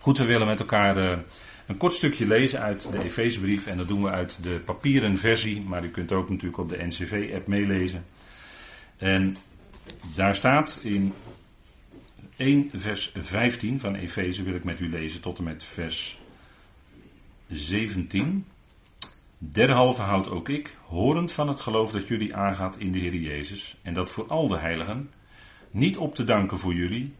Goed, we willen met elkaar uh, een kort stukje lezen uit de Efezebrief. En dat doen we uit de papieren versie. Maar u kunt ook natuurlijk op de NCV-app meelezen. En daar staat in 1 vers 15 van Efeze wil ik met u lezen tot en met vers 17. Derhalve houd ook ik, horend van het geloof dat jullie aangaat in de Heer Jezus, en dat voor al de heiligen, niet op te danken voor jullie,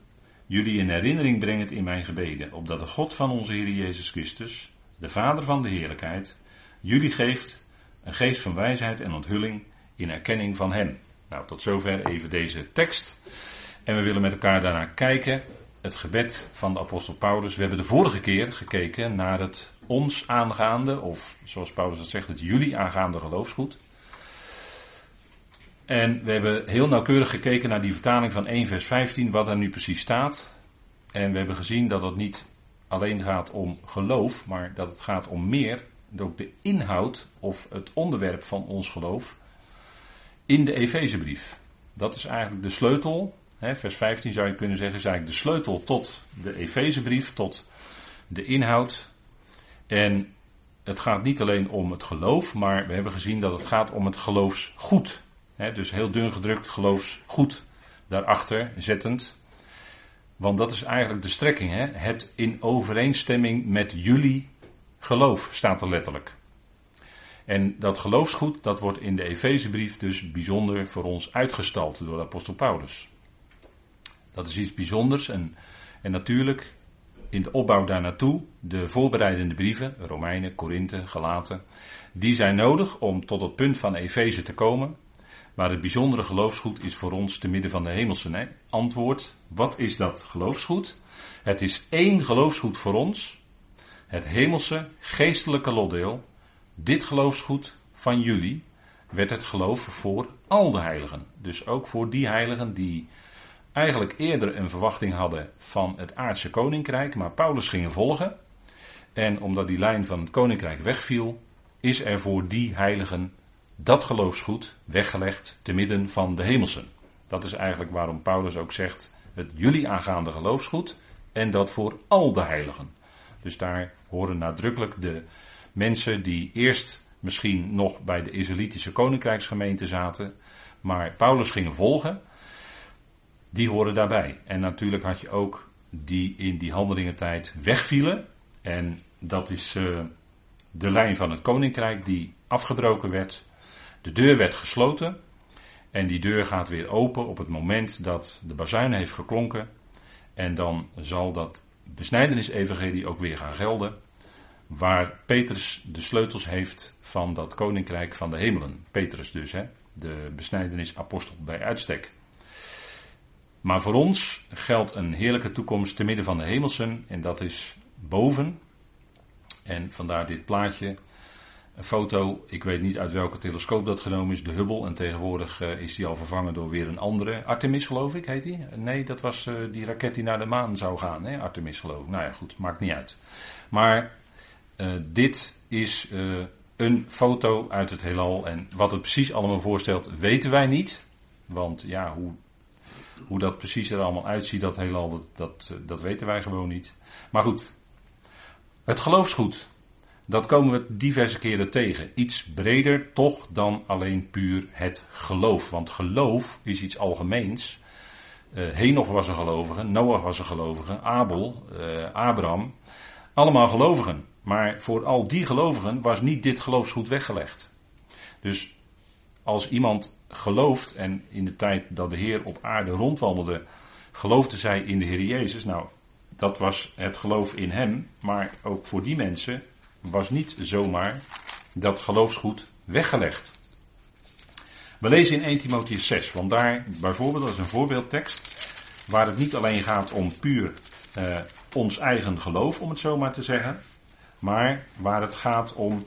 jullie in herinnering brengend in mijn gebeden, opdat de God van onze Heer Jezus Christus, de Vader van de heerlijkheid, jullie geeft een geest van wijsheid en onthulling in erkenning van Hem. Nou, tot zover even deze tekst. En we willen met elkaar daarna kijken, het gebed van de apostel Paulus. We hebben de vorige keer gekeken naar het ons aangaande, of zoals Paulus dat zegt, het jullie aangaande geloofsgoed. En we hebben heel nauwkeurig gekeken naar die vertaling van 1 vers 15, wat er nu precies staat. En we hebben gezien dat het niet alleen gaat om geloof, maar dat het gaat om meer, ook de inhoud of het onderwerp van ons geloof in de Efezebrief. Dat is eigenlijk de sleutel. Hè, vers 15 zou je kunnen zeggen, is eigenlijk de sleutel tot de Efezebrief, tot de inhoud. En het gaat niet alleen om het geloof, maar we hebben gezien dat het gaat om het geloofsgoed. Dus heel dun gedrukt geloofsgoed daarachter zettend. Want dat is eigenlijk de strekking. Het in overeenstemming met jullie geloof staat er letterlijk. En dat geloofsgoed, dat wordt in de Efezebrief dus bijzonder voor ons uitgestald door de apostel Paulus. Dat is iets bijzonders en, en natuurlijk in de opbouw daar naartoe, de voorbereidende brieven, Romeinen, Korinthe, Galaten, die zijn nodig om tot het punt van Efeze te komen. Maar het bijzondere geloofsgoed is voor ons te midden van de hemelse nee? antwoord. Wat is dat geloofsgoed? Het is één geloofsgoed voor ons. Het hemelse geestelijke lotdeel dit geloofsgoed van jullie werd het geloof voor al de heiligen. Dus ook voor die heiligen die eigenlijk eerder een verwachting hadden van het aardse koninkrijk, maar Paulus gingen volgen. En omdat die lijn van het koninkrijk wegviel, is er voor die heiligen dat geloofsgoed weggelegd te midden van de hemelsen. Dat is eigenlijk waarom Paulus ook zegt: het jullie aangaande geloofsgoed en dat voor al de heiligen. Dus daar horen nadrukkelijk de Mensen die eerst misschien nog bij de Israëlitische koninkrijksgemeente zaten, maar Paulus gingen volgen, die horen daarbij. En natuurlijk had je ook die in die handelingentijd wegvielen. En dat is uh, de lijn van het koninkrijk die afgebroken werd. De deur werd gesloten. En die deur gaat weer open op het moment dat de bazuin heeft geklonken. En dan zal dat besnijdenis-evangelie ook weer gaan gelden waar Petrus de sleutels heeft van dat koninkrijk van de hemelen. Petrus dus, hè, de besnijdenisapostel bij uitstek. Maar voor ons geldt een heerlijke toekomst te midden van de hemelsen en dat is boven. En vandaar dit plaatje, een foto, ik weet niet uit welke telescoop dat genomen is, de Hubble. En tegenwoordig uh, is die al vervangen door weer een andere, Artemis geloof ik heet die. Nee, dat was uh, die raket die naar de maan zou gaan, hè? Artemis geloof ik. Nou ja goed, maakt niet uit. Maar uh, dit is een foto uit het heelal. En wat het precies allemaal voorstelt, weten wij niet. Want ja, hoe, hoe dat precies er allemaal uitziet, dat heelal, dat, dat, dat weten wij gewoon niet. Maar goed, het geloofsgoed. Dat komen we diverse keren tegen. Iets breder toch dan alleen puur het geloof. Want geloof is iets algemeens. Uh, Henoch was een gelovige, Noach was een gelovige, Abel, uh, Abraham. Allemaal gelovigen. Maar voor al die gelovigen was niet dit geloofsgoed weggelegd. Dus als iemand gelooft, en in de tijd dat de Heer op aarde rondwandelde, geloofde zij in de Heer Jezus. Nou, dat was het geloof in Hem. Maar ook voor die mensen was niet zomaar dat geloofsgoed weggelegd. We lezen in 1 Timotheus 6, want daar bijvoorbeeld, dat is een voorbeeldtekst, waar het niet alleen gaat om puur eh, ons eigen geloof, om het zo maar te zeggen, maar waar het gaat om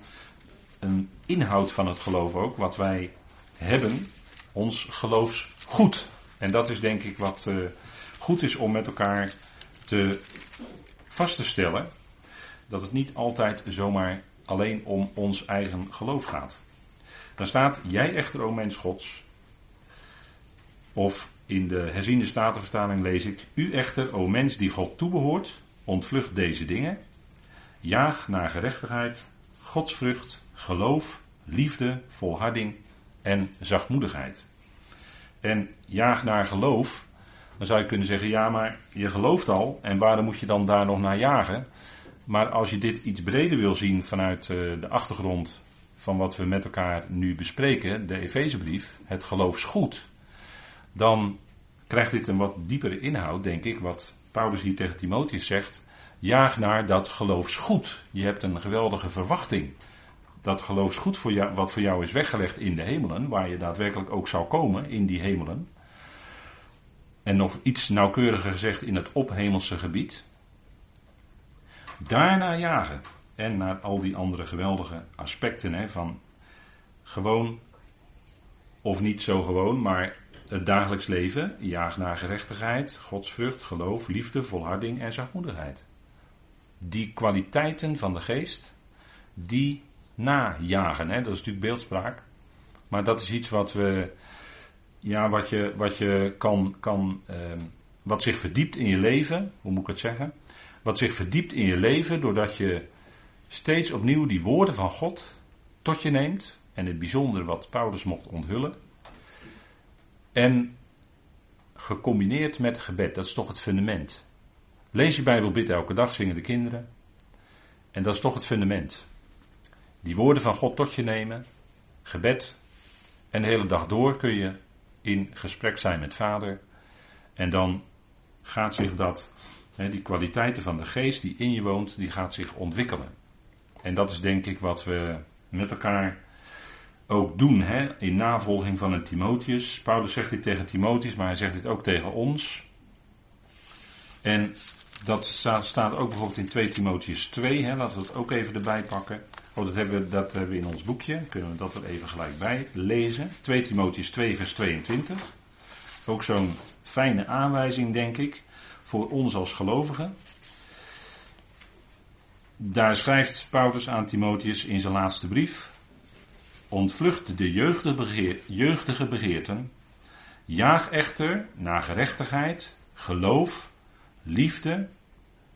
een inhoud van het geloof ook, wat wij hebben, ons geloofsgoed. En dat is denk ik wat uh, goed is om met elkaar te vast te stellen. Dat het niet altijd zomaar alleen om ons eigen geloof gaat. Dan staat, jij echter, o mens gods. Of in de herziende statenvertaling lees ik, u echter, o mens die God toebehoort, ontvlucht deze dingen. Jaag naar gerechtigheid, godsvrucht, geloof, liefde, volharding en zachtmoedigheid. En jaag naar geloof, dan zou je kunnen zeggen, ja maar je gelooft al en waarom moet je dan daar nog naar jagen? Maar als je dit iets breder wil zien vanuit eh, de achtergrond van wat we met elkaar nu bespreken, de Efezebrief, het geloofsgoed, dan krijgt dit een wat diepere inhoud, denk ik, wat Paulus hier tegen Timotheus zegt. Jaag naar dat geloofsgoed. Je hebt een geweldige verwachting. Dat geloofsgoed voor wat voor jou is weggelegd in de hemelen, waar je daadwerkelijk ook zal komen in die hemelen. En nog iets nauwkeuriger gezegd in het ophemelse gebied. Daarna jagen. En naar al die andere geweldige aspecten hè, van gewoon of niet zo gewoon, maar het dagelijks leven. Jaag naar gerechtigheid, godsvrucht, geloof, liefde, volharding en zachtmoedigheid. Die kwaliteiten van de geest, die najagen. Hè, dat is natuurlijk beeldspraak. Maar dat is iets wat we, ja, wat je, wat je kan, kan eh, wat zich verdiept in je leven, hoe moet ik het zeggen? Wat zich verdiept in je leven doordat je steeds opnieuw die woorden van God tot je neemt. En het bijzondere wat Paulus mocht onthullen. En gecombineerd met gebed, dat is toch het fundament. Lees je Bijbel, bid elke dag, zingen de kinderen. En dat is toch het fundament. Die woorden van God tot je nemen, gebed. En de hele dag door kun je in gesprek zijn met Vader. En dan gaat zich dat, die kwaliteiten van de geest die in je woont, die gaat zich ontwikkelen. En dat is denk ik wat we met elkaar ook doen hè, in navolging van een Timotheus. Paulus zegt dit tegen Timotheus, maar hij zegt dit ook tegen ons. En dat staat ook bijvoorbeeld in 2 Timotheus 2, hè, laten we dat ook even erbij pakken. Oh, dat hebben, we, dat hebben we in ons boekje, kunnen we dat er even gelijk bij lezen. 2 Timotheus 2, vers 22. Ook zo'n fijne aanwijzing, denk ik, voor ons als gelovigen. Daar schrijft Paulus aan Timotheus in zijn laatste brief. Ontvlucht de jeugdige, begeerten. Jaag echter naar gerechtigheid, geloof, liefde,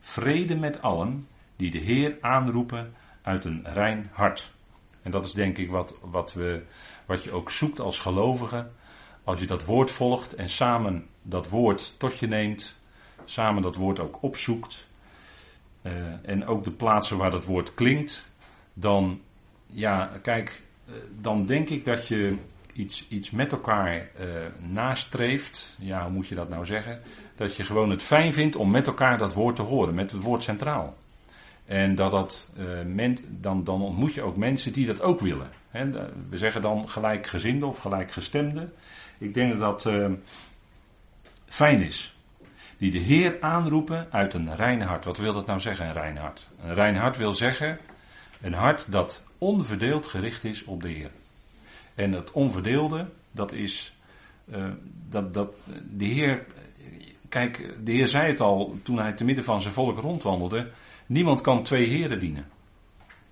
vrede met allen die de Heer aanroepen uit een rein hart. En dat is denk ik wat, wat, we, wat je ook zoekt als gelovige. Als je dat woord volgt en samen dat woord tot je neemt, samen dat woord ook opzoekt. Uh, en ook de plaatsen waar dat woord klinkt, dan, ja, kijk, uh, dan denk ik dat je iets, iets met elkaar uh, nastreeft. Ja, hoe moet je dat nou zeggen? Dat je gewoon het fijn vindt om met elkaar dat woord te horen, met het woord centraal. En dat dat, men, dan, dan ontmoet je ook mensen die dat ook willen. We zeggen dan gelijkgezinde of gelijkgestemde. Ik denk dat dat fijn is die de Heer aanroepen uit een rein hart. Wat wil dat nou zeggen, een rein hart? Een rein hart wil zeggen een hart dat onverdeeld gericht is op de Heer. En het onverdeelde, dat is uh, dat, dat de Heer, kijk, de Heer zei het al toen hij te midden van zijn volk rondwandelde, niemand kan twee heren dienen.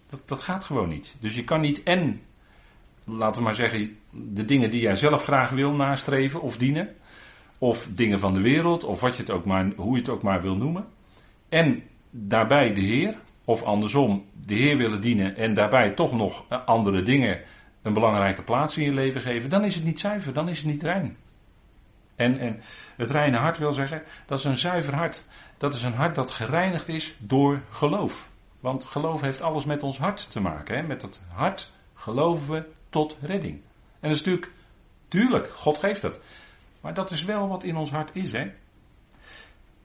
Dat, dat gaat gewoon niet. Dus je kan niet en, laten we maar zeggen, de dingen die jij zelf graag wil nastreven of dienen, of dingen van de wereld, of wat je het ook maar, hoe je het ook maar wil noemen. En daarbij de Heer, of andersom, de Heer willen dienen en daarbij toch nog andere dingen een belangrijke plaats in je leven geven, dan is het niet zuiver, dan is het niet rein. En, en het reine hart wil zeggen, dat is een zuiver hart. Dat is een hart dat gereinigd is door geloof. Want geloof heeft alles met ons hart te maken. Hè? Met het hart geloven we tot redding. En dat is natuurlijk, tuurlijk, God geeft dat. Maar dat is wel wat in ons hart is, hè?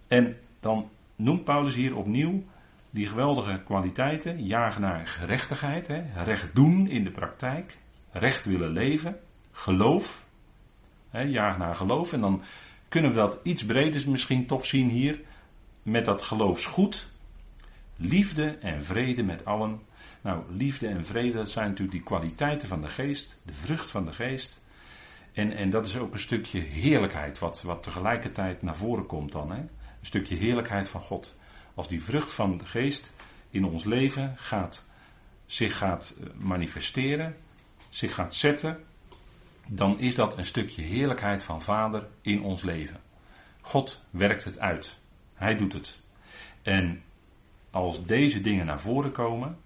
En dan noemt Paulus hier opnieuw die geweldige kwaliteiten. Jagen naar gerechtigheid, hè? recht doen in de praktijk. Recht willen leven. Geloof. Hè? Jaag naar geloof. En dan kunnen we dat iets breder misschien toch zien hier. Met dat geloofsgoed. Liefde en vrede met allen. Nou, liefde en vrede, dat zijn natuurlijk die kwaliteiten van de geest. De vrucht van de geest. En, en dat is ook een stukje heerlijkheid, wat, wat tegelijkertijd naar voren komt dan. Hè? Een stukje heerlijkheid van God. Als die vrucht van de geest in ons leven gaat, zich gaat eh, manifesteren, zich gaat zetten, dan is dat een stukje heerlijkheid van Vader in ons leven. God werkt het uit. Hij doet het. En als deze dingen naar voren komen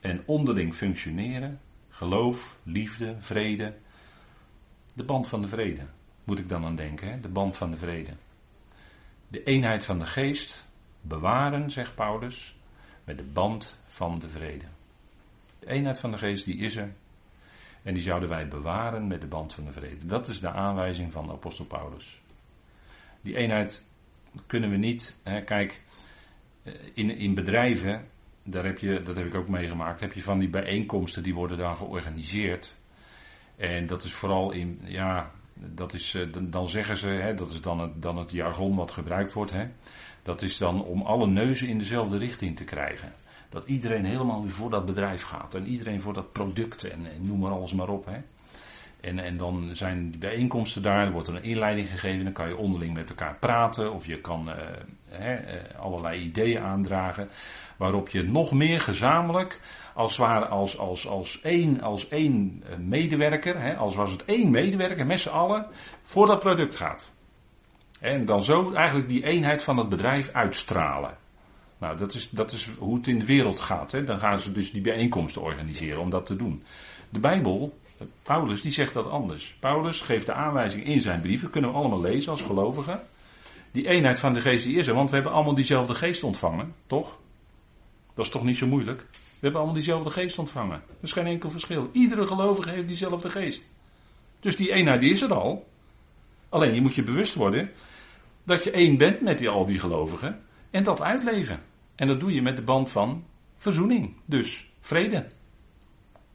en onderling functioneren, geloof, liefde, vrede, de band van de vrede, moet ik dan aan denken, hè? de band van de vrede. De eenheid van de geest bewaren, zegt Paulus, met de band van de vrede. De eenheid van de geest die is er. En die zouden wij bewaren met de band van de vrede. Dat is de aanwijzing van de apostel Paulus. Die eenheid kunnen we niet. Hè, kijk, eh, in, in bedrijven, daar heb je, dat heb ik ook meegemaakt, heb je van die bijeenkomsten die worden dan georganiseerd. En dat is vooral in, ja, dat is, eh, dan zeggen ze, hè, dat is dan het, dan het jargon wat gebruikt wordt. Hè, dat is dan om alle neuzen in dezelfde richting te krijgen. Dat iedereen helemaal voor dat bedrijf gaat. En iedereen voor dat product. En, noem maar alles maar op. Hè. En, en dan zijn die bijeenkomsten daar. Er wordt een inleiding gegeven. Dan kan je onderling met elkaar praten. Of je kan hè, uh, allerlei ideeën aandragen. Waarop je nog meer gezamenlijk. Als, ware, als, als, als één, als één eh, medewerker. Als was het één medewerker met z'n allen. Voor dat product gaat. En dan zo eigenlijk die eenheid van het bedrijf uitstralen. Nou, dat is, dat is hoe het in de wereld gaat. Hè. Dan gaan ze dus die bijeenkomsten organiseren om dat te doen. De Bijbel, Paulus, die zegt dat anders. Paulus geeft de aanwijzing in zijn brieven, kunnen we allemaal lezen als gelovigen. Die eenheid van de geest die is er, want we hebben allemaal diezelfde geest ontvangen, toch? Dat is toch niet zo moeilijk? We hebben allemaal diezelfde geest ontvangen. Er is geen enkel verschil. Iedere gelovige heeft diezelfde geest. Dus die eenheid is er al. Alleen je moet je bewust worden dat je één bent met die, al die gelovigen en dat uitleven. En dat doe je met de band van verzoening. Dus vrede.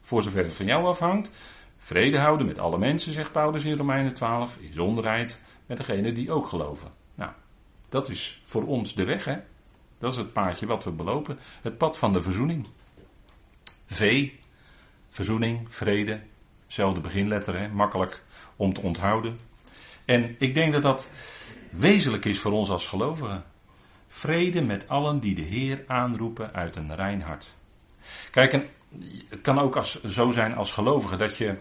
Voor zover het van jou afhangt. Vrede houden met alle mensen, zegt Paulus in Romeinen 12. In zonderheid met degene die ook geloven. Nou, dat is voor ons de weg, hè. Dat is het paadje wat we belopen. Het pad van de verzoening. V, verzoening, vrede. Zelfde beginletter, hè. Makkelijk om te onthouden. En ik denk dat dat wezenlijk is voor ons als gelovigen. Vrede met allen die de Heer aanroepen uit een rein hart. Kijk, en het kan ook als, zo zijn als gelovige dat je,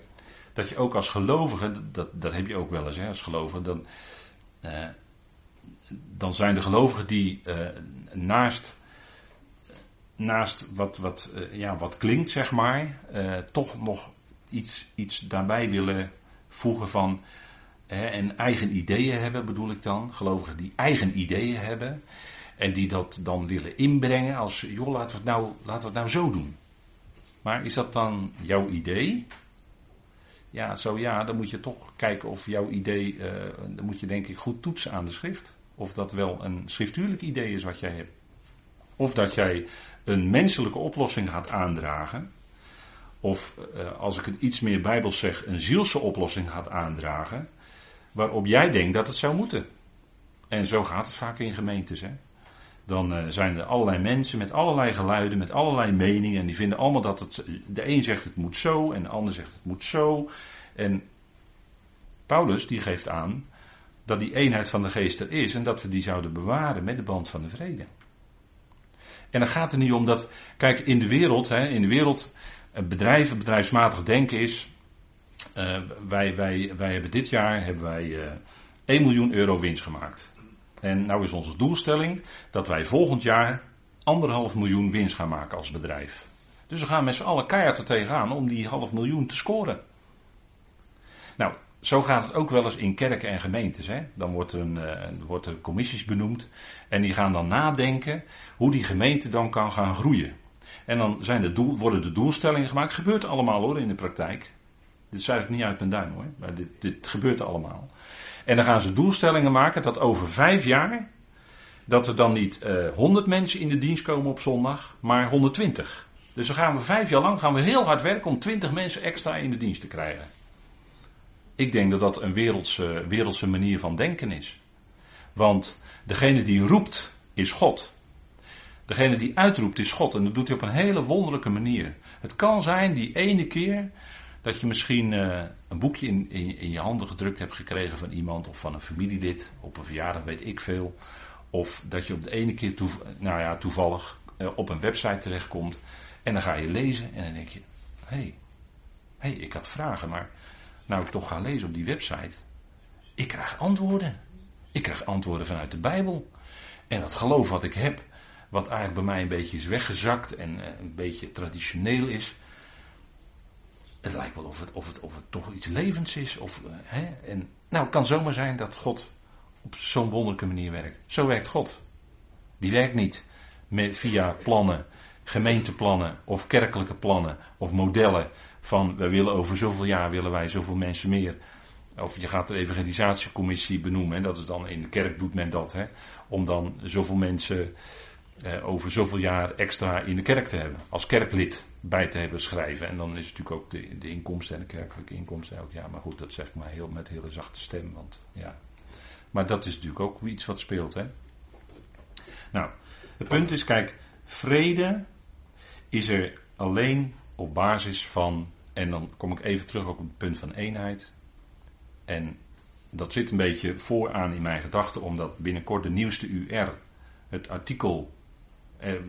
dat je ook als gelovige, dat, dat heb je ook wel eens hè, als gelovige, dan, eh, dan zijn de gelovigen die eh, naast, naast wat, wat, eh, ja, wat klinkt, zeg maar, toch nog iets, iets daarbij willen voegen van en eigen ideeën hebben, bedoel ik dan. Gelovigen die eigen ideeën hebben. En die dat dan willen inbrengen als, joh, laten we het nou, laten we het nou zo doen. Maar is dat dan jouw idee? Ja, zo ja, dan moet je toch kijken of jouw idee, uh, dan moet je denk ik goed toetsen aan de schrift. Of dat wel een schriftuurlijk idee is wat jij hebt. Of dat jij een menselijke oplossing gaat aandragen. Of uh, als ik het iets meer bijbels zeg, een zielse oplossing gaat aandragen waarop jij denkt dat het zou moeten. En zo gaat het vaak in gemeentes. Hè? Dan uh, zijn er allerlei mensen met allerlei geluiden, met allerlei meningen. En die vinden allemaal dat het. De een zegt het moet zo en de ander zegt het moet zo. En Paulus die geeft aan dat die eenheid van de geest er is en dat we die zouden bewaren met de band van de vrede. En dan gaat het niet om dat. Kijk, in de wereld, hè, in de wereld. Bedrijven, bedrijfsmatig denken is. Uh, wij, wij, wij hebben dit jaar hebben wij, uh, 1 miljoen euro winst gemaakt. En nou is onze doelstelling dat wij volgend jaar anderhalf miljoen winst gaan maken als bedrijf. Dus we gaan met z'n allen keihard er tegenaan om die half miljoen te scoren. Nou, zo gaat het ook wel eens in kerken en gemeentes. Hè? Dan wordt een, uh, wordt er commissies benoemd en die gaan dan nadenken hoe die gemeente dan kan gaan groeien. En dan zijn de doel, worden de doelstellingen gemaakt. Gebeurt allemaal hoor in de praktijk. Dit zuig ik niet uit mijn duim hoor. Maar dit, dit gebeurt allemaal. En dan gaan ze doelstellingen maken dat over vijf jaar. dat er dan niet eh, 100 mensen in de dienst komen op zondag, maar 120. Dus dan gaan we vijf jaar lang gaan we heel hard werken om 20 mensen extra in de dienst te krijgen. Ik denk dat dat een wereldse, wereldse manier van denken is. Want degene die roept is God. Degene die uitroept is God. En dat doet hij op een hele wonderlijke manier. Het kan zijn die ene keer dat je misschien uh, een boekje in, in, in, je handen gedrukt hebt gekregen van iemand of van een familielid. Op een verjaardag weet ik veel. Of dat je op de ene keer toe, nou ja, toevallig uh, op een website terechtkomt. En dan ga je lezen en dan denk je: hé, hey, hey, ik had vragen, maar nou ik toch ga lezen op die website. Ik krijg antwoorden. Ik krijg antwoorden vanuit de Bijbel. En dat geloof wat ik heb, wat eigenlijk bij mij een beetje is weggezakt en eh, een beetje traditioneel is. Het lijkt wel of het, of het, of het toch iets levens is. Of, eh, hè? En, nou, het kan zomaar zijn dat God op zo'n wonderlijke manier werkt. Zo werkt God. Die werkt niet met, via plannen, gemeenteplannen of kerkelijke plannen of modellen van we willen over zoveel jaar willen wij zoveel mensen meer. Of je gaat de evangelisatiecommissie benoemen, en dat is dan in de kerk doet men dat, hè, om dan zoveel mensen eh, over zoveel jaar extra in de kerk te hebben, als kerklid bij te hebben schrijven. En dan is natuurlijk ook de, de inkomsten en de kerkelijke inkomsten ook, ja, maar goed, dat zeg ik maar heel, met hele zachte stem, want ja. Maar dat is natuurlijk ook iets wat speelt, hè. Nou, het punt is, kijk, vrede is er alleen op basis van, en dan kom ik even terug op het punt van eenheid. En dat zit een beetje vooraan in mijn gedachten, omdat binnenkort de nieuwste UR, het artikel,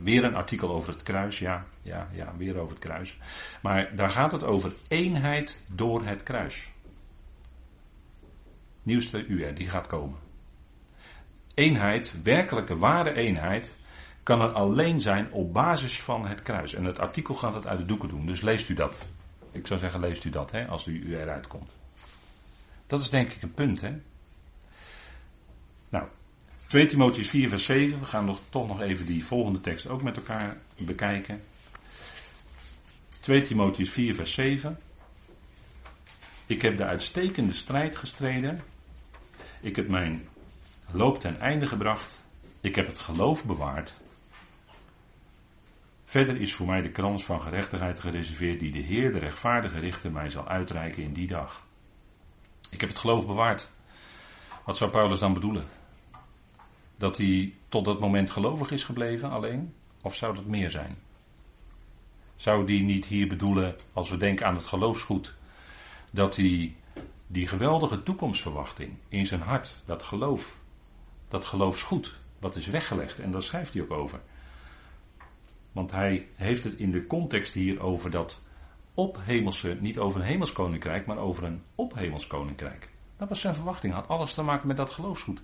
weer een artikel over het kruis, ja, ja, ja, weer over het kruis. Maar daar gaat het over eenheid door het kruis. Nieuwste UR, die gaat komen. Eenheid, werkelijke ware eenheid, kan er alleen zijn op basis van het kruis. En het artikel gaat het uit de doeken doen, dus leest u dat. Ik zou zeggen, leest u dat hè, als u, u eruit komt. Dat is denk ik een punt. Hè? Nou, 2 Timotheus 4 vers 7. We gaan nog, toch nog even die volgende tekst ook met elkaar bekijken. 2 Timotheus 4 vers 7. Ik heb de uitstekende strijd gestreden. Ik heb mijn loop ten einde gebracht. Ik heb het geloof bewaard. Verder is voor mij de krans van gerechtigheid gereserveerd die de Heer, de rechtvaardige richter, mij zal uitreiken in die dag. Ik heb het geloof bewaard. Wat zou Paulus dan bedoelen? Dat hij tot dat moment gelovig is gebleven alleen? Of zou dat meer zijn? Zou die niet hier bedoelen, als we denken aan het geloofsgoed, dat hij die geweldige toekomstverwachting in zijn hart, dat geloof, dat geloofsgoed, wat is weggelegd, en daar schrijft hij ook over. Want hij heeft het in de context hier over dat ophemelse, niet over een hemelskoninkrijk, maar over een ophemelskoninkrijk. Dat was zijn verwachting, had alles te maken met dat geloofsgoed.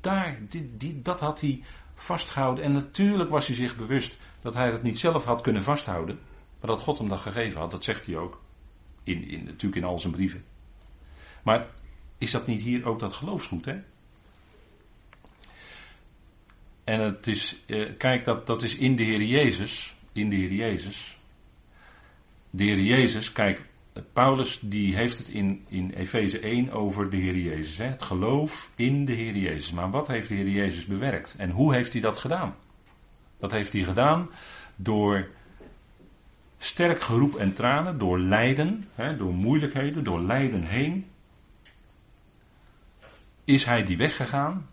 Daar, dat had hij vastgehouden. En natuurlijk was hij zich bewust dat hij het niet zelf had kunnen vasthouden, maar dat God hem dat gegeven had. Dat zegt hij ook, in, in, natuurlijk in al zijn brieven. Maar is dat niet hier ook dat geloofsgoed, hè? En het is, eh, kijk, dat, dat is in de Heer Jezus, in de Heer Jezus, de Heer Jezus, kijk, Paulus die heeft het in, in Efeze 1 over de Heer Jezus. Hè? Het geloof in de Heer Jezus. Maar wat heeft de Heer Jezus bewerkt? En hoe heeft hij dat gedaan? Dat heeft hij gedaan door sterk geroep en tranen, door lijden, hè, door moeilijkheden, door lijden heen. Is hij die weggegaan?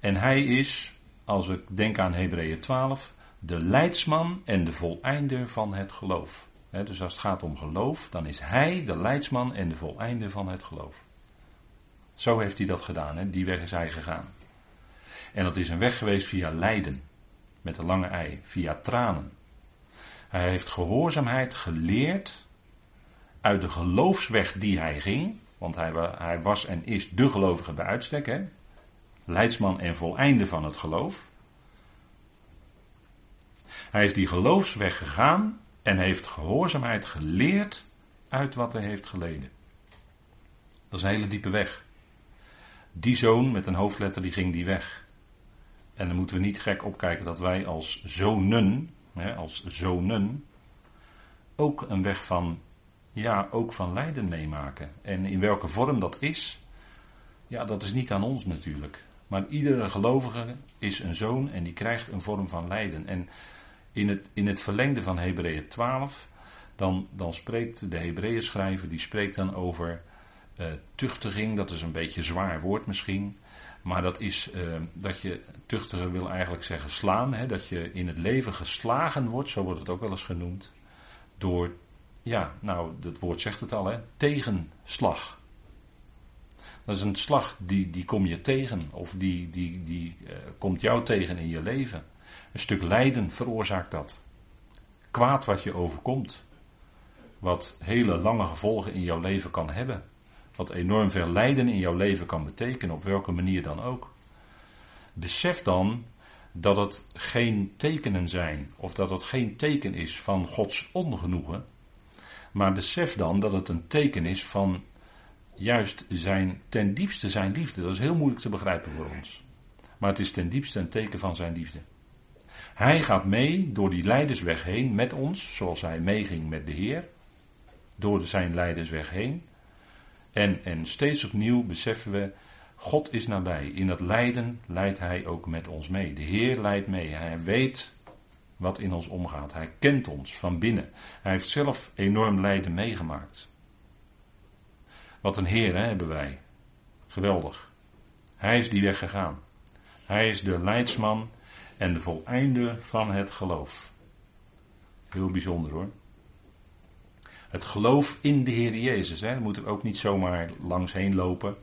En hij is, als ik denk aan Hebreeën 12, de leidsman en de voleinder van het geloof dus als het gaat om geloof, dan is hij de leidsman en de voleinde van het geloof. Zo heeft hij dat gedaan, die weg is hij gegaan. En dat is een weg geweest via lijden, met een lange ei, via tranen. Hij heeft gehoorzaamheid geleerd uit de geloofsweg die hij ging, want hij, was en is de gelovige bij uitstek, hè? leidsman en voleinde van het geloof. Hij heeft die geloofsweg gegaan en heeft gehoorzaamheid geleerd uit wat hij heeft geleden. Dat is een hele diepe weg. Die zoon met een hoofdletter die ging die weg. En dan moeten we niet gek opkijken dat wij als zonen, hè, als zonen, ook een weg van, ja, ook van lijden meemaken. En in welke vorm dat is, ja, dat is niet aan ons natuurlijk. Maar iedere gelovige is een zoon en die krijgt een vorm van lijden. En in het, in het verlengde van Hebreeën 12, dan, dan spreekt de Hebreeën schrijver, die spreekt dan over uh, tuchtiging. Dat is een beetje een zwaar woord misschien. Maar dat is uh, dat je, tuchtigen wil eigenlijk zeggen slaan. Hè, dat je in het leven geslagen wordt, zo wordt het ook wel eens genoemd. Door, ja, nou, het woord zegt het al, hè, tegenslag. Dat is een slag die, die kom je tegen, of die, die, die uh, komt jou tegen in je leven. Een stuk lijden veroorzaakt dat. Kwaad wat je overkomt. Wat hele lange gevolgen in jouw leven kan hebben. Wat enorm veel lijden in jouw leven kan betekenen, op welke manier dan ook. Besef dan dat het geen tekenen zijn, of dat het geen teken is van Gods ongenoegen, maar besef dan dat het een teken is van juist zijn, ten diepste zijn liefde. Dat is heel moeilijk te begrijpen voor ons. Maar het is ten diepste een teken van zijn liefde. Hij gaat mee door die leidersweg heen met ons, zoals hij meeging met de Heer. Door zijn leidersweg heen. En, en steeds opnieuw beseffen we, God is nabij. In dat lijden leidt hij ook met ons mee. De Heer leidt mee. Hij weet wat in ons omgaat. Hij kent ons van binnen. Hij heeft zelf enorm lijden meegemaakt. Wat een Heer hebben wij. Geweldig. Hij is die weg gegaan. Hij is de leidsman en de voleinde van het geloof. Heel bijzonder hoor. Het geloof in de Heer Jezus. Hè. Daar moeten ook niet zomaar langs heen lopen.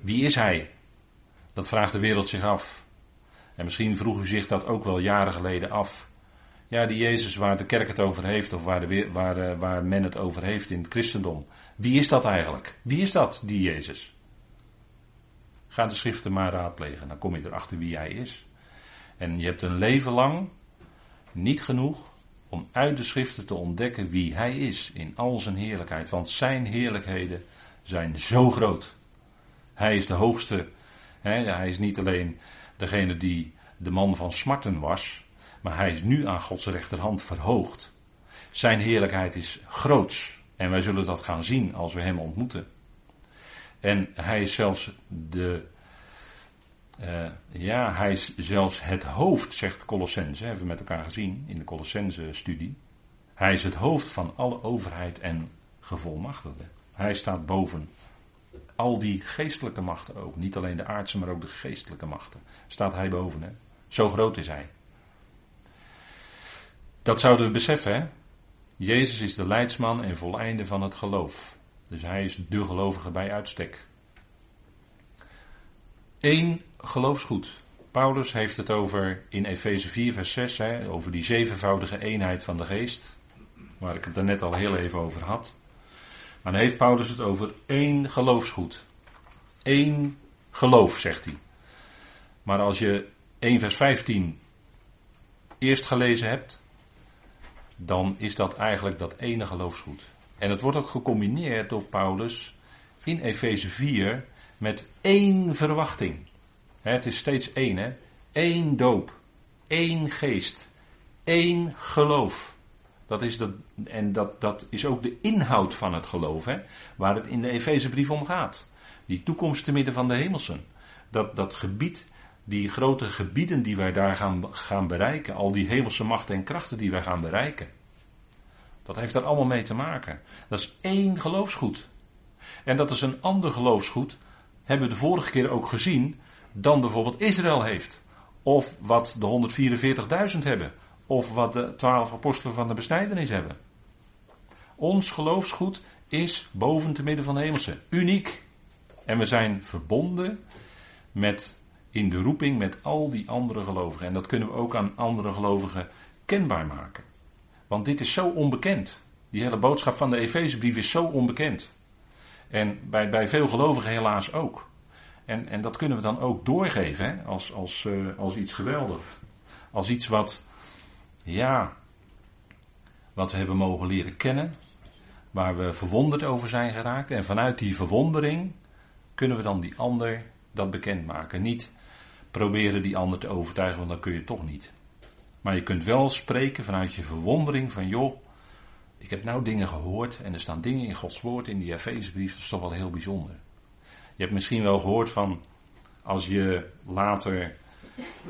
Wie is Hij? Dat vraagt de wereld zich af. En misschien vroeg u zich dat ook wel jaren geleden af. Ja, die Jezus waar de kerk het over heeft, of waar, de, waar, eh, waar men het over heeft in het christendom. Wie is dat eigenlijk? Wie is dat, die Jezus? Ga de schriften maar raadplegen, dan kom je erachter wie hij is. En je hebt een leven lang niet genoeg om uit de schriften te ontdekken wie hij is in al zijn heerlijkheid. Want zijn heerlijkheden zijn zo groot. Hij is de hoogste. Hij is niet alleen degene die de man van smarten was, maar hij is nu aan Gods rechterhand verhoogd. Zijn heerlijkheid is groots. En wij zullen dat gaan zien als we hem ontmoeten. En hij is zelfs de. Uh, ja, hij is zelfs het hoofd, zegt Colossense. Hebben we met elkaar gezien in de Colossense-studie. Hij is het hoofd van alle overheid en gevolmachtigden. Hij staat boven al die geestelijke machten ook. Niet alleen de aardse, maar ook de geestelijke machten. Staat hij boven, hè? Zo groot is hij. Dat zouden we beseffen, hè? Jezus is de leidsman en voleinde van het geloof. Dus hij is de gelovige bij uitstek. Eén geloofsgoed. Paulus heeft het over in Efeze 4, vers 6, hè, over die zevenvoudige eenheid van de geest. Waar ik het daarnet al heel even over had. Maar dan heeft Paulus het over één geloofsgoed. Eén geloof, zegt hij. Maar als je 1 vers 15 eerst gelezen hebt, dan is dat eigenlijk dat ene geloofsgoed. En het wordt ook gecombineerd door Paulus in Efeze 4 met één verwachting. Het is steeds één, hè? Eén doop, één geest, één geloof. Dat is dat, en dat, dat is ook de inhoud van het geloof, hè? waar het in de Efezebrief om gaat. Die toekomst te midden van de hemelsen. Dat, dat gebied, die grote gebieden die wij daar gaan, gaan bereiken, al die hemelse machten en krachten die wij gaan bereiken. Dat heeft daar allemaal mee te maken. Dat is één geloofsgoed. En dat is een ander geloofsgoed, hebben we de vorige keer ook gezien, dan bijvoorbeeld Israël heeft. Of wat de 144.000 hebben. Of wat de twaalf apostelen van de besnijdenis hebben. Ons geloofsgoed is boven te midden van de hemelse. Uniek. En we zijn verbonden met, in de roeping met al die andere gelovigen. En dat kunnen we ook aan andere gelovigen kenbaar maken. Want dit is zo onbekend. Die hele boodschap van de Efezebrief is zo onbekend. En bij, bij veel gelovigen helaas ook. En, en dat kunnen we dan ook doorgeven hè? Als, als, uh, als iets geweldigs. Als iets wat, ja, wat we hebben mogen leren kennen. Waar we verwonderd over zijn geraakt. En vanuit die verwondering kunnen we dan die ander dat bekendmaken. Niet proberen die ander te overtuigen, want dan kun je toch niet. Maar je kunt wel spreken vanuit je verwondering van joh, ik heb nou dingen gehoord en er staan dingen in Gods woord in die Efezebrief, dat is toch wel heel bijzonder. Je hebt misschien wel gehoord van als je later,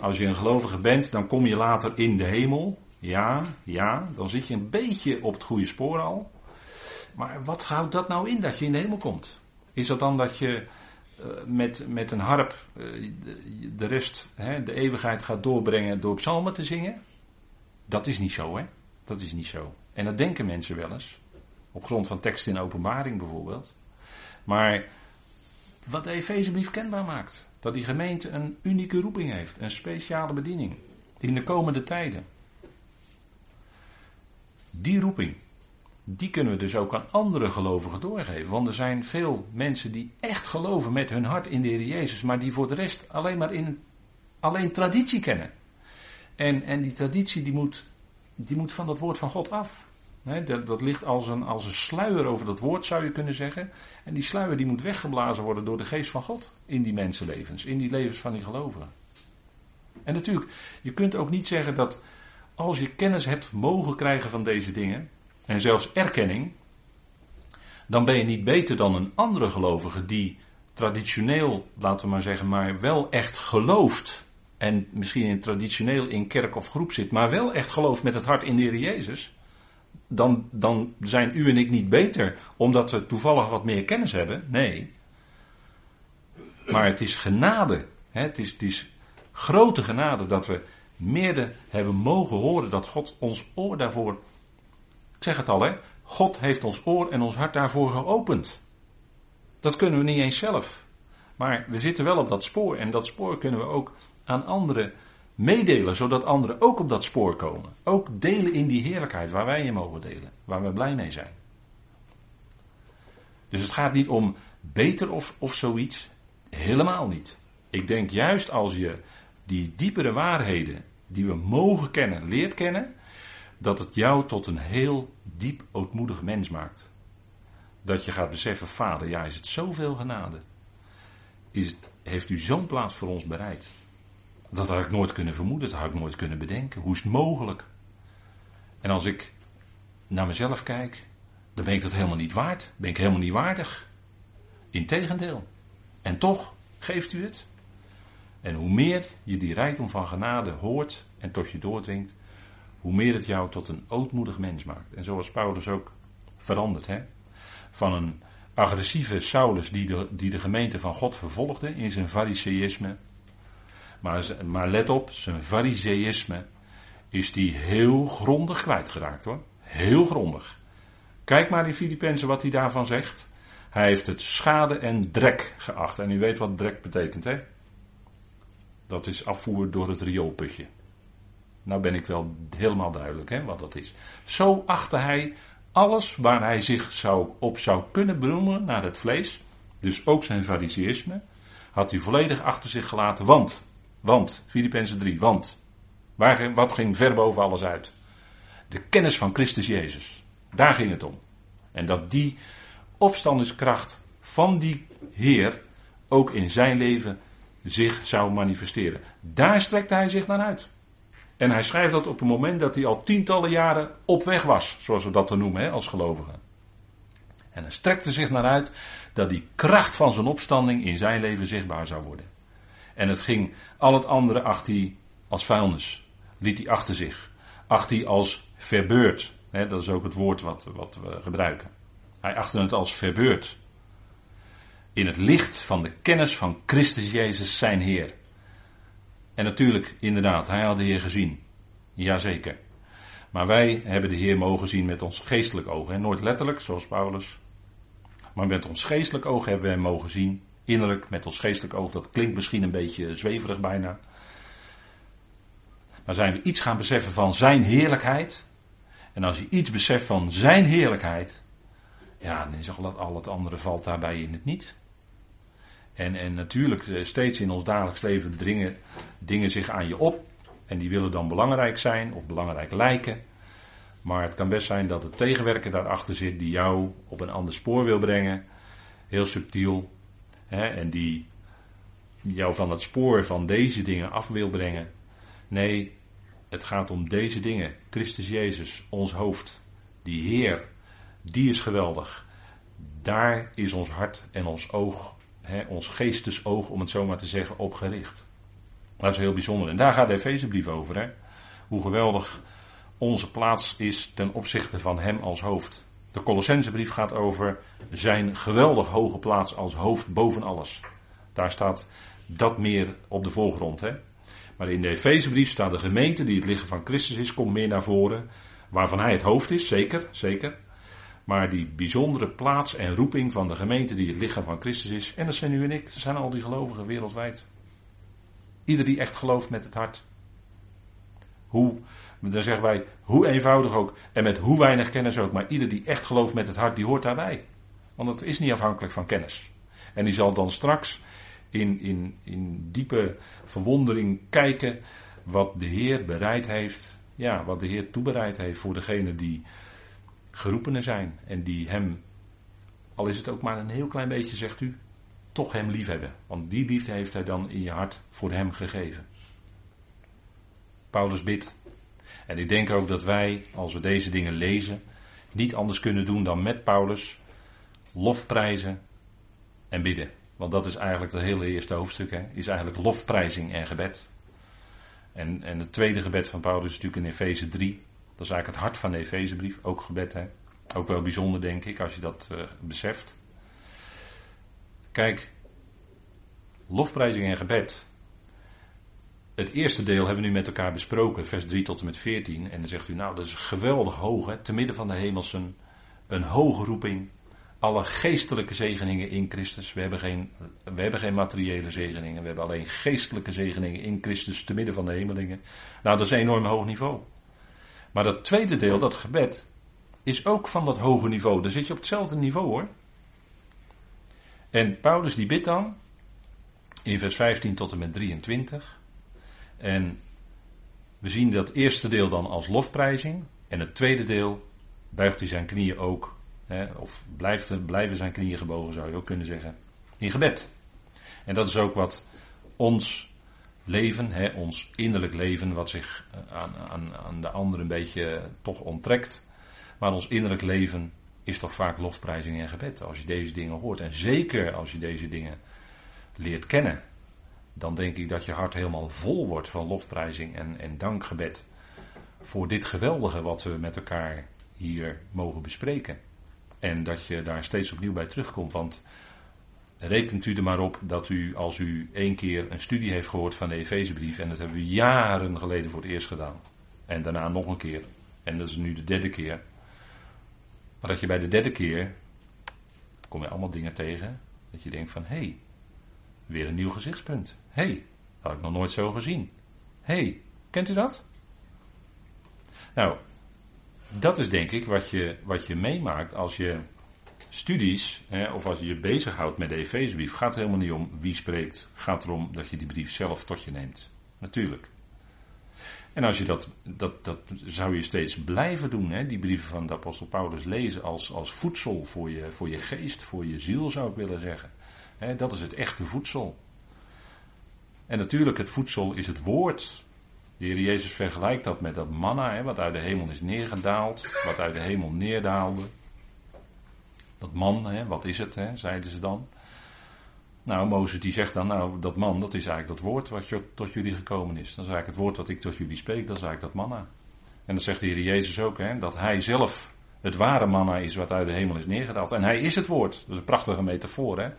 als je een gelovige bent, dan kom je later in de hemel. Ja, ja, dan zit je een beetje op het goede spoor al. Maar wat houdt dat nou in dat je in de hemel komt? Is dat dan dat je uh, met, met een harp de, de, rest, hè, de eeuwigheid gaat doorbrengen door psalmen te zingen? Dat is niet zo, hè? Dat is niet zo. En dat denken mensen wel eens. Op grond van teksten in openbaring bijvoorbeeld. Maar wat de Efezebrief kenbaar maakt. Dat die gemeente een unieke roeping heeft. Een speciale bediening. In de komende tijden. Die roeping. Die kunnen we dus ook aan andere gelovigen doorgeven. Want er zijn veel mensen die echt geloven met hun hart in de Heer Jezus. Maar die voor de rest alleen maar in alleen traditie kennen. En, en die traditie die moet, die moet van dat woord van God af. dat, dat ligt als een, als een sluier over dat woord, zou je kunnen zeggen. En die sluier die moet weggeblazen worden door de geest van God in die mensenlevens, in die levens van die gelovigen. En natuurlijk, je kunt ook niet zeggen dat als je kennis hebt mogen krijgen van deze dingen, en zelfs erkenning, dan ben je niet beter dan een andere gelovige die traditioneel, laten we maar zeggen, maar wel echt gelooft. En misschien in traditioneel in kerk of groep zit, maar wel echt gelooft met het hart in de Heer Jezus. Dan, dan zijn u en ik niet beter omdat we toevallig wat meer kennis hebben. Nee. Maar het is genade. Hè? Het, is, het is grote genade dat we meerder hebben mogen horen dat God ons oor daarvoor. Ik zeg het al, hè? God heeft ons oor en ons hart daarvoor geopend. Dat kunnen we niet eens zelf. Maar we zitten wel op dat spoor en dat spoor kunnen we ook aan anderen meedelen, zodat anderen ook op dat spoor komen. Ook delen in die heerlijkheid waar wij in mogen delen, waar we blij mee zijn. Dus het gaat niet om beter of, of zoiets. Helemaal niet. Ik denk juist als je die diepere waarheden die we mogen kennen, leert kennen, dat het jou tot een heel diep ootmoedig mens maakt. Dat je gaat beseffen, vader, ja, is het zoveel genade? Is heeft u zo'n plaats voor ons bereid? Dat had ik nooit kunnen vermoeden, dat had ik nooit kunnen bedenken. Hoe is het mogelijk? En als ik naar mezelf kijk, dan ben ik dat helemaal niet waard. Ben ik helemaal niet waardig. Integendeel. En toch geeft u het. En hoe meer je die rijkdom van genade hoort en tot je doordringt, hoe meer het jou tot een ootmoedig mens maakt. En zoals Paulus ook verandert. Hè? Van een agressieve Saulus die de, die de gemeente van God vervolgde in zijn fariseïsme. Maar, maar let op, zijn fariseïsme is die heel grondig kwijtgeraakt hoor. Heel grondig. Kijk maar in Filippenzen wat hij daarvan zegt. Hij heeft het schade en drek geacht. En u weet wat drek betekent hè. Dat is afvoer door het rioolputje. Nou ben ik wel helemaal duidelijk hè, wat dat is. Zo achtte hij alles waar hij zich zou, op zou kunnen beroemen naar het vlees, dus ook zijn fariseïsme, had hij volledig achter zich gelaten. Want, want, Filippenzen 3, want, waar, wat ging ver boven alles uit? De kennis van Christus Jezus. Daar ging het om. En dat die opstandingskracht van die Heer ook in zijn leven zich zou manifesteren. Daar strekte hij zich naar uit. En hij schrijft dat op een moment dat hij al tientallen jaren op weg was, zoals we dat dan noemen hè, als gelovige. En hij strekte zich naar uit dat die kracht van zijn opstanding in zijn leven zichtbaar zou worden. En het ging al het andere achter hij als vuilnis. Liet hij achter zich. Achter hij als verbeurd. Dat is ook het woord wat, wat we gebruiken. Hij achtte het als verbeurd. In het licht van de kennis van Christus Jezus zijn Heer. En natuurlijk, inderdaad, hij had de Heer gezien. Jazeker. Maar wij hebben de Heer mogen zien met ons geestelijk oog. Hè? Nooit letterlijk, zoals Paulus. Maar met ons geestelijk oog hebben we hem mogen zien. Innerlijk, met ons geestelijk oog. Dat klinkt misschien een beetje zweverig bijna. Maar zijn we iets gaan beseffen van zijn heerlijkheid. En als je iets beseft van zijn heerlijkheid. Ja, dan is al het andere valt daarbij in het niet. En, en natuurlijk, eh, steeds in ons dagelijks leven dringen dingen zich aan je op. En die willen dan belangrijk zijn of belangrijk lijken. Maar het kan best zijn dat het tegenwerker daarachter zit die jou op een ander spoor wil brengen. Heel subtiel. Hè, en die jou van het spoor van deze dingen af wil brengen. Nee, het gaat om deze dingen. Christus Jezus, ons hoofd. Die Heer, die is geweldig. Daar is ons hart en ons oog ons geestesoog, om het zo maar te zeggen, opgericht. Dat is heel bijzonder. En daar gaat de Efezebrief over. Hè? Hoe geweldig onze plaats is ten opzichte van hem als hoofd. De Colossensebrief gaat over zijn geweldig hoge plaats als hoofd boven alles. Daar staat dat meer op de voorgrond. Hè? Maar in de Efezebrief staat de gemeente die het lichaam van Christus is, komt meer naar voren. Waarvan hij het hoofd is, zeker, zeker. Maar die bijzondere plaats en roeping van de gemeente die het lichaam van Christus is. En dat zijn u en ik, dat zijn al die gelovigen wereldwijd. Ieder die echt gelooft met het hart. Hoe, dan zeggen wij, hoe eenvoudig ook en met hoe weinig kennis ook. Maar ieder die echt gelooft met het hart, die hoort daarbij. Want het is niet afhankelijk van kennis. En die zal dan straks in, in, in diepe verwondering kijken wat de Heer bereid heeft, ja, wat de Heer toebereid heeft voor degenen die geroepenen zijn en die Hem, al is het ook maar een heel klein beetje, zegt u, toch Hem liefhebben. Want die liefde heeft Hij dan in je hart voor Hem gegeven. Paulus bidt. En ik denk ook dat wij, als we deze dingen lezen, niet anders kunnen doen dan met Paulus lofprijzen en bidden. Want dat is eigenlijk het hele eerste hoofdstuk, hè, is eigenlijk lofprijzing en gebed. En, en het tweede gebed van Paulus is natuurlijk in Efeze 3. Dat is eigenlijk het hart van de Efezebrief, ook gebed. Hè. Ook wel bijzonder, denk ik, als je dat uh, beseft. Kijk, lofprijzing en gebed. Het eerste deel hebben we nu met elkaar besproken, vers 3 tot en met 14. En dan zegt u, nou, dat is geweldig hoog, hè, te midden van de hemelsen. Een hoge roeping, alle geestelijke zegeningen in Christus. We hebben, geen, we hebben geen materiële zegeningen. We hebben alleen geestelijke zegeningen in Christus te midden van de hemelingen. Nou, dat is een enorm hoog niveau. Maar dat tweede deel, dat gebed, is ook van dat hoge niveau. Daar zit je op hetzelfde niveau hoor. En Paulus die bidt dan in vers 15 tot en met 23. En we zien dat eerste deel dan als lofprijzing. En het tweede deel buigt hij zijn knieën ook of blijft, blijven zijn knieën gebogen, zou je ook kunnen zeggen. In gebed. En dat is ook wat ons leven, ons innerlijk leven, wat zich eh, aan, aan, aan de ander een beetje toch onttrekt. Maar ons innerlijk leven is toch vaak lofprijzing en gebed. Als je deze dingen hoort. En zeker als je deze dingen leert kennen. Dan denk ik dat je hart helemaal vol wordt van lofprijzing en, en dankgebed. Voor dit geweldige wat we met elkaar hier mogen bespreken. En dat je daar steeds opnieuw bij terugkomt. Want rekent u er maar op dat u, als u één keer een studie heeft gehoord van de Efezebrief, en dat hebben we jaren geleden voor het eerst gedaan, en daarna nog een keer, en dat is nu de derde keer, maar dat je bij de derde keer, kom je allemaal dingen tegen, dat je denkt van, hé, hey, weer een nieuw gezichtspunt. Hé, hey, had ik nog nooit zo gezien. Hé, hey, kent u dat? Nou, dat is denk ik wat je, wat je meemaakt als je studies, hè, of als je je bezighoudt met de Efezebrief. Gaat helemaal niet om wie spreekt. Gaat erom dat je die brief zelf tot je neemt. Natuurlijk. En als je dat, dat, dat zou je steeds blijven doen, hè, die brieven van de apostel Paulus lezen als, als voedsel voor je, voor je geest, voor je ziel zou ik willen zeggen. Hè, dat is het echte voedsel. En natuurlijk, het voedsel is het woord. De Heer Jezus vergelijkt dat met dat manna, hè, wat uit de hemel is neergedaald, wat uit de hemel neerdaalde. Dat man, hè, wat is het, hè, zeiden ze dan. Nou, Mozes die zegt dan, nou, dat man, dat is eigenlijk dat woord wat tot jullie gekomen is. Dat is eigenlijk het woord wat ik tot jullie spreek, dat is eigenlijk dat manna. En dat zegt de Heer Jezus ook, hè, dat hij zelf het ware manna is wat uit de hemel is neergedaald. En hij is het woord. Dat is een prachtige metafoor, hè.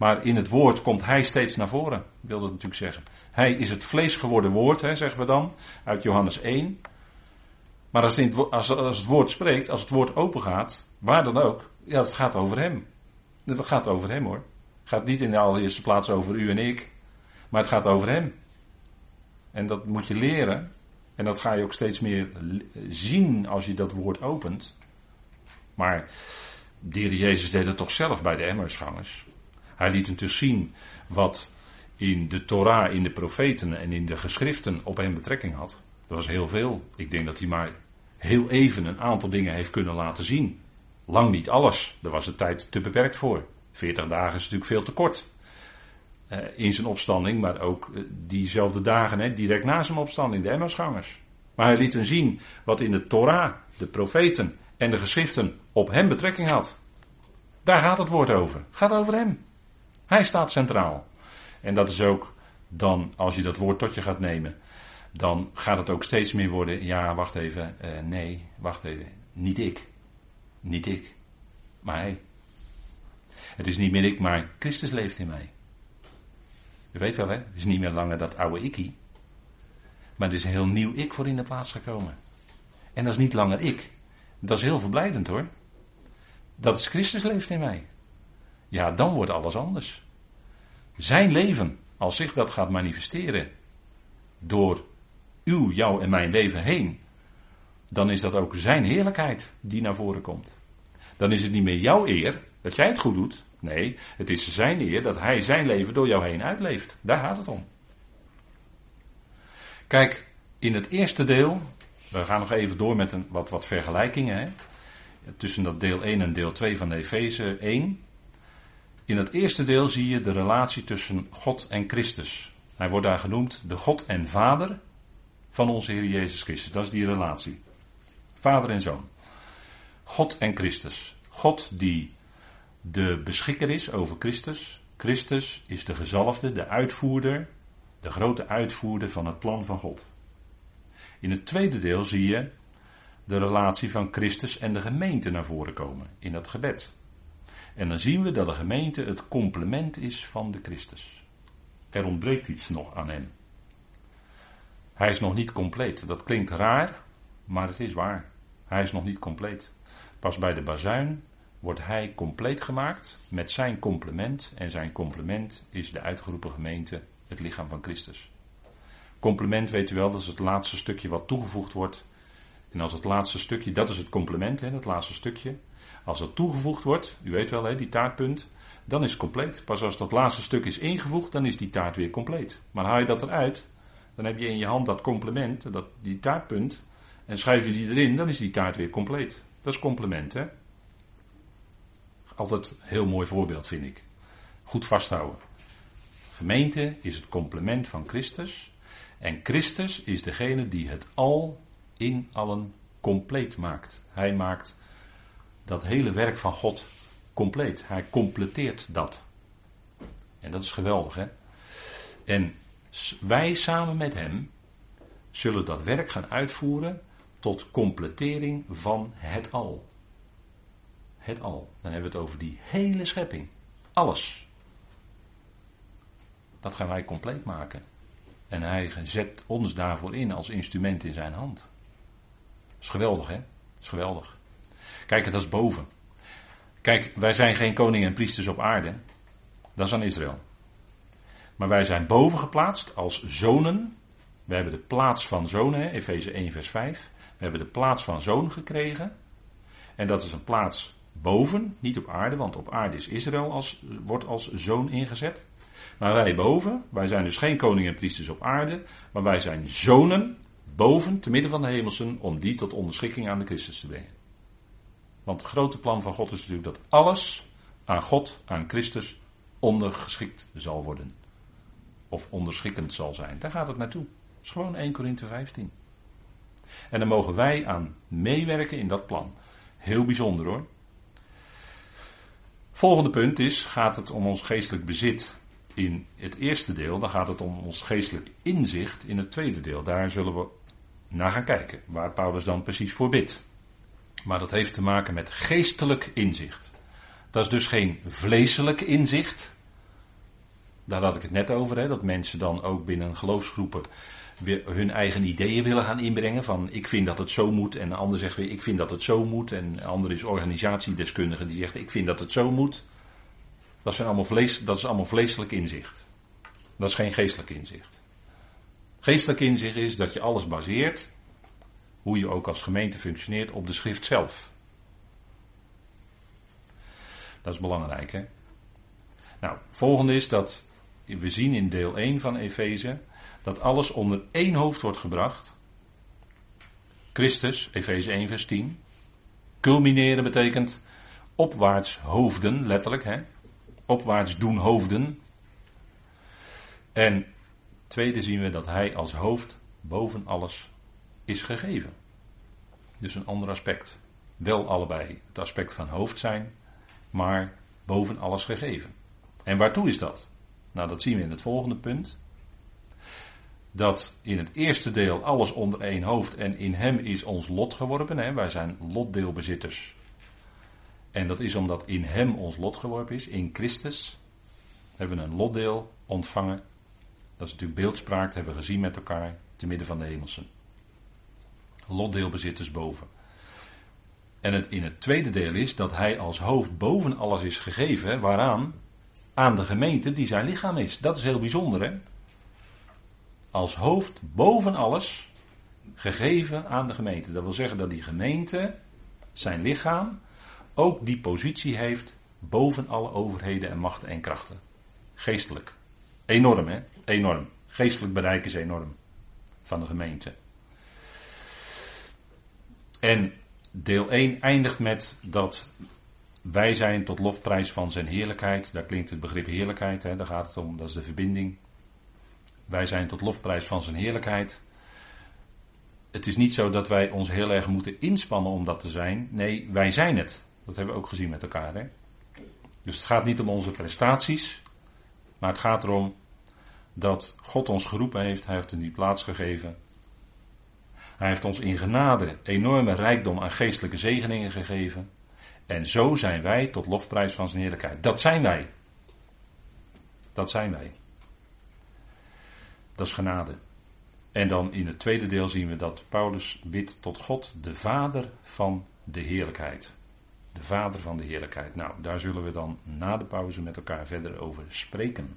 Maar in het woord komt hij steeds naar voren, wil dat natuurlijk zeggen. Hij is het vlees geworden woord, hè, zeggen we dan, uit Johannes 1. Maar als het, als, het woord spreekt, als het woord open gaat, waar dan ook, ja, het gaat over hem. Het gaat over hem hoor. Het gaat niet in de allereerste plaats over u en ik, maar het gaat over hem. En dat moet je leren. En dat ga je ook steeds meer zien als je dat woord opent. Maar de Jezus deed het toch zelf bij de Emmersgangers. Hij liet hem dus zien wat in de Torah, in de profeten en in de geschriften op hem betrekking had. Dat was heel veel. Ik denk dat hij maar heel even een aantal dingen heeft kunnen laten zien. Lang niet alles. Daar was de tijd te beperkt voor. 40 dagen is natuurlijk veel te kort. Eh, in zijn opstanding, maar ook eh, diezelfde dagen, direct na zijn opstanding, de Emmersgangers. Maar hij liet hem zien wat in de Torah, de profeten en de geschriften op hem betrekking had. Daar gaat het woord over. Gaat over hem. Hij staat centraal. En dat is ook dan, als je dat woord tot je gaat nemen, dan gaat het ook steeds meer worden, ja, wacht even, uh, nee, wacht even, niet ik. Niet ik, maar hij. Het is niet meer ik, maar Christus leeft in mij. Je weet wel, hè? Het is niet meer langer dat oude ikkie. Maar er is een heel nieuw ik voor in de plaats gekomen. En dat is niet langer ik. Dat is heel verblijdend hoor. Dat is Christus leeft in mij. Ja, dan wordt alles anders. Zijn leven, als zich dat gaat manifesteren door uw, jouw en mijn leven heen, dan is dat ook zijn heerlijkheid die naar voren komt. Dan is het niet meer jouw eer dat jij het goed doet. Nee, het is zijn eer dat hij zijn leven door jou heen uitleeft. Daar gaat het om. Kijk, In het eerste deel, we gaan nog even door met een, wat, wat vergelijkingen hè, tussen dat deel 1 en deel 2 van Efeze 1. In het eerste deel zie je de relatie tussen God en Christus. Hij wordt daar genoemd de God en Vader van onze Heer Jezus Christus. Dat is die relatie. Vader en Zoon. God en Christus. God die de beschikker is over Christus. Christus is de gezalfde, de uitvoerder, de grote uitvoerder van het plan van God. In het tweede deel zie je de relatie van Christus en de gemeente naar voren komen in dat gebed. En dan zien we dat de gemeente het complement is van de Christus. Er ontbreekt iets nog aan hem. Hij is nog niet compleet. Dat klinkt raar, maar het is waar. Hij is nog niet compleet. Pas bij de bazuin wordt hij compleet gemaakt met zijn complement. En zijn complement is de uitgeroepen gemeente, het lichaam van Christus. Complement, weet u wel, dat is het laatste stukje wat toegevoegd wordt. En als het laatste stukje, dat is het complement, hè, dat laatste stukje. Als dat toegevoegd wordt, u weet wel, hè, die taartpunt, dan is het compleet. Pas als dat laatste stuk is ingevoegd, dan is die taart weer compleet. Maar haal je dat eruit, dan heb je in je hand dat complement, dat, die taartpunt, en schuif je die erin, dan is die taart weer compleet. Dat is complement, hè. Altijd een heel mooi voorbeeld, vind ik. Goed vasthouden. Gemeente is het complement van Christus. En Christus is degene die het al in allen compleet maakt. Hij maakt dat hele werk van God compleet. Hij completeert dat. En dat is geweldig, hè? En wij samen met Hem zullen dat werk gaan uitvoeren tot completering van het al. Het al. Dan hebben we het over die hele schepping. Alles. Dat gaan wij compleet maken. En hij zet ons daarvoor in als instrument in zijn hand. Dat is geweldig, hè? Dat is geweldig. Kijk, dat is boven. Kijk, wij zijn geen koning en priesters op aarde. Dat is aan Israël. Maar wij zijn boven geplaatst als zonen. We hebben de plaats van zonen, Efeze 1, vers 5. We hebben de plaats van zoon gekregen. En dat is een plaats boven, niet op aarde, want op aarde is Israël als, wordt als zoon ingezet. Maar wij boven, wij zijn dus geen koning en priesters op aarde, maar wij zijn zonen boven, te midden van de hemelsen, om die tot onderschikking aan de Christus te brengen. Want het grote plan van God is natuurlijk dat alles aan God, aan Christus, ondergeschikt zal worden. Of onderschikkend zal zijn. Daar gaat het naartoe. Dat is gewoon 1 Korinthe 15. En dan mogen wij aan meewerken in dat plan. Heel bijzonder hoor. Volgende punt is, gaat het om ons geestelijk bezit in het eerste deel, dan gaat het om ons geestelijk inzicht in het tweede deel. Daar zullen we naar gaan kijken, waar Paulus dan precies voor bidt. Maar dat heeft te maken met geestelijk inzicht. Dat is dus geen vleeselijk inzicht. Daar had ik het net over, hè, dat mensen dan ook binnen geloofsgroepen hun eigen ideeën willen gaan inbrengen. Van ik vind dat het zo moet. En de ander zegt weer ik vind dat het zo moet. En de ander is organisatiedeskundige die zegt ik vind dat het zo moet. Dat, zijn allemaal vlees, dat is allemaal vleeselijk inzicht. Dat is geen geestelijk inzicht. Geestelijk inzicht is dat je alles baseert, hoe je ook als gemeente functioneert, op de schrift zelf. Dat is belangrijk, hè? Nou, volgende is dat we zien in deel 1 van Efeze dat alles onder één hoofd wordt gebracht. Christus, Efeze 1, vers 10. Culmineren betekent opwaarts hoofden, letterlijk, hè? opwaarts doen hoofden. En tweede zien we dat hij als hoofd boven alles is gegeven. Dus een ander aspect. Wel allebei het aspect van hoofd zijn, maar boven alles gegeven. En waartoe is dat? Nou, dat zien we in het volgende punt. Dat in het eerste deel alles onder één hoofd en in hem is ons lot geworpen. Hè? Wij zijn lotdeelbezitters en dat is omdat in Hem ons lot geworpen is, in Christus. Hebben we een lotdeel ontvangen. Dat is natuurlijk beeldspraak, dat hebben we gezien met elkaar, te midden van de hemelsen. Lotdeelbezitters boven. En het in het tweede deel is dat Hij als hoofd boven alles is gegeven, waaraan? Aan de gemeente die zijn lichaam is. Dat is heel bijzonder, hè? Als hoofd boven alles gegeven aan de gemeente. Dat wil zeggen dat die gemeente, zijn lichaam, ook die positie heeft boven alle overheden en machten en krachten. Geestelijk. Enorm, hè? Enorm. Geestelijk bereik is enorm van de gemeente. En deel 1 eindigt met dat wij zijn tot lofprijs van zijn heerlijkheid. Daar klinkt het begrip heerlijkheid, hè, daar gaat het om, dat is de verbinding. Wij zijn tot lofprijs van zijn heerlijkheid. Het is niet zo dat wij ons heel erg moeten inspannen om dat te zijn. Nee, wij zijn het. Dat hebben we ook gezien met elkaar. Hè? Dus het gaat niet om onze prestaties. Maar het gaat erom dat God ons geroepen heeft. Hij heeft een die plaats gegeven. Hij heeft ons in genade enorme rijkdom aan geestelijke zegeningen gegeven. En zo zijn wij tot lofprijs van zijn heerlijkheid. Dat zijn wij. Dat zijn wij. Dat is genade. En dan in het tweede deel zien we dat Paulus bidt tot God, de Vader van de heerlijkheid. De Vader van de heerlijkheid. Nou, daar zullen we dan na de pauze met elkaar verder over spreken.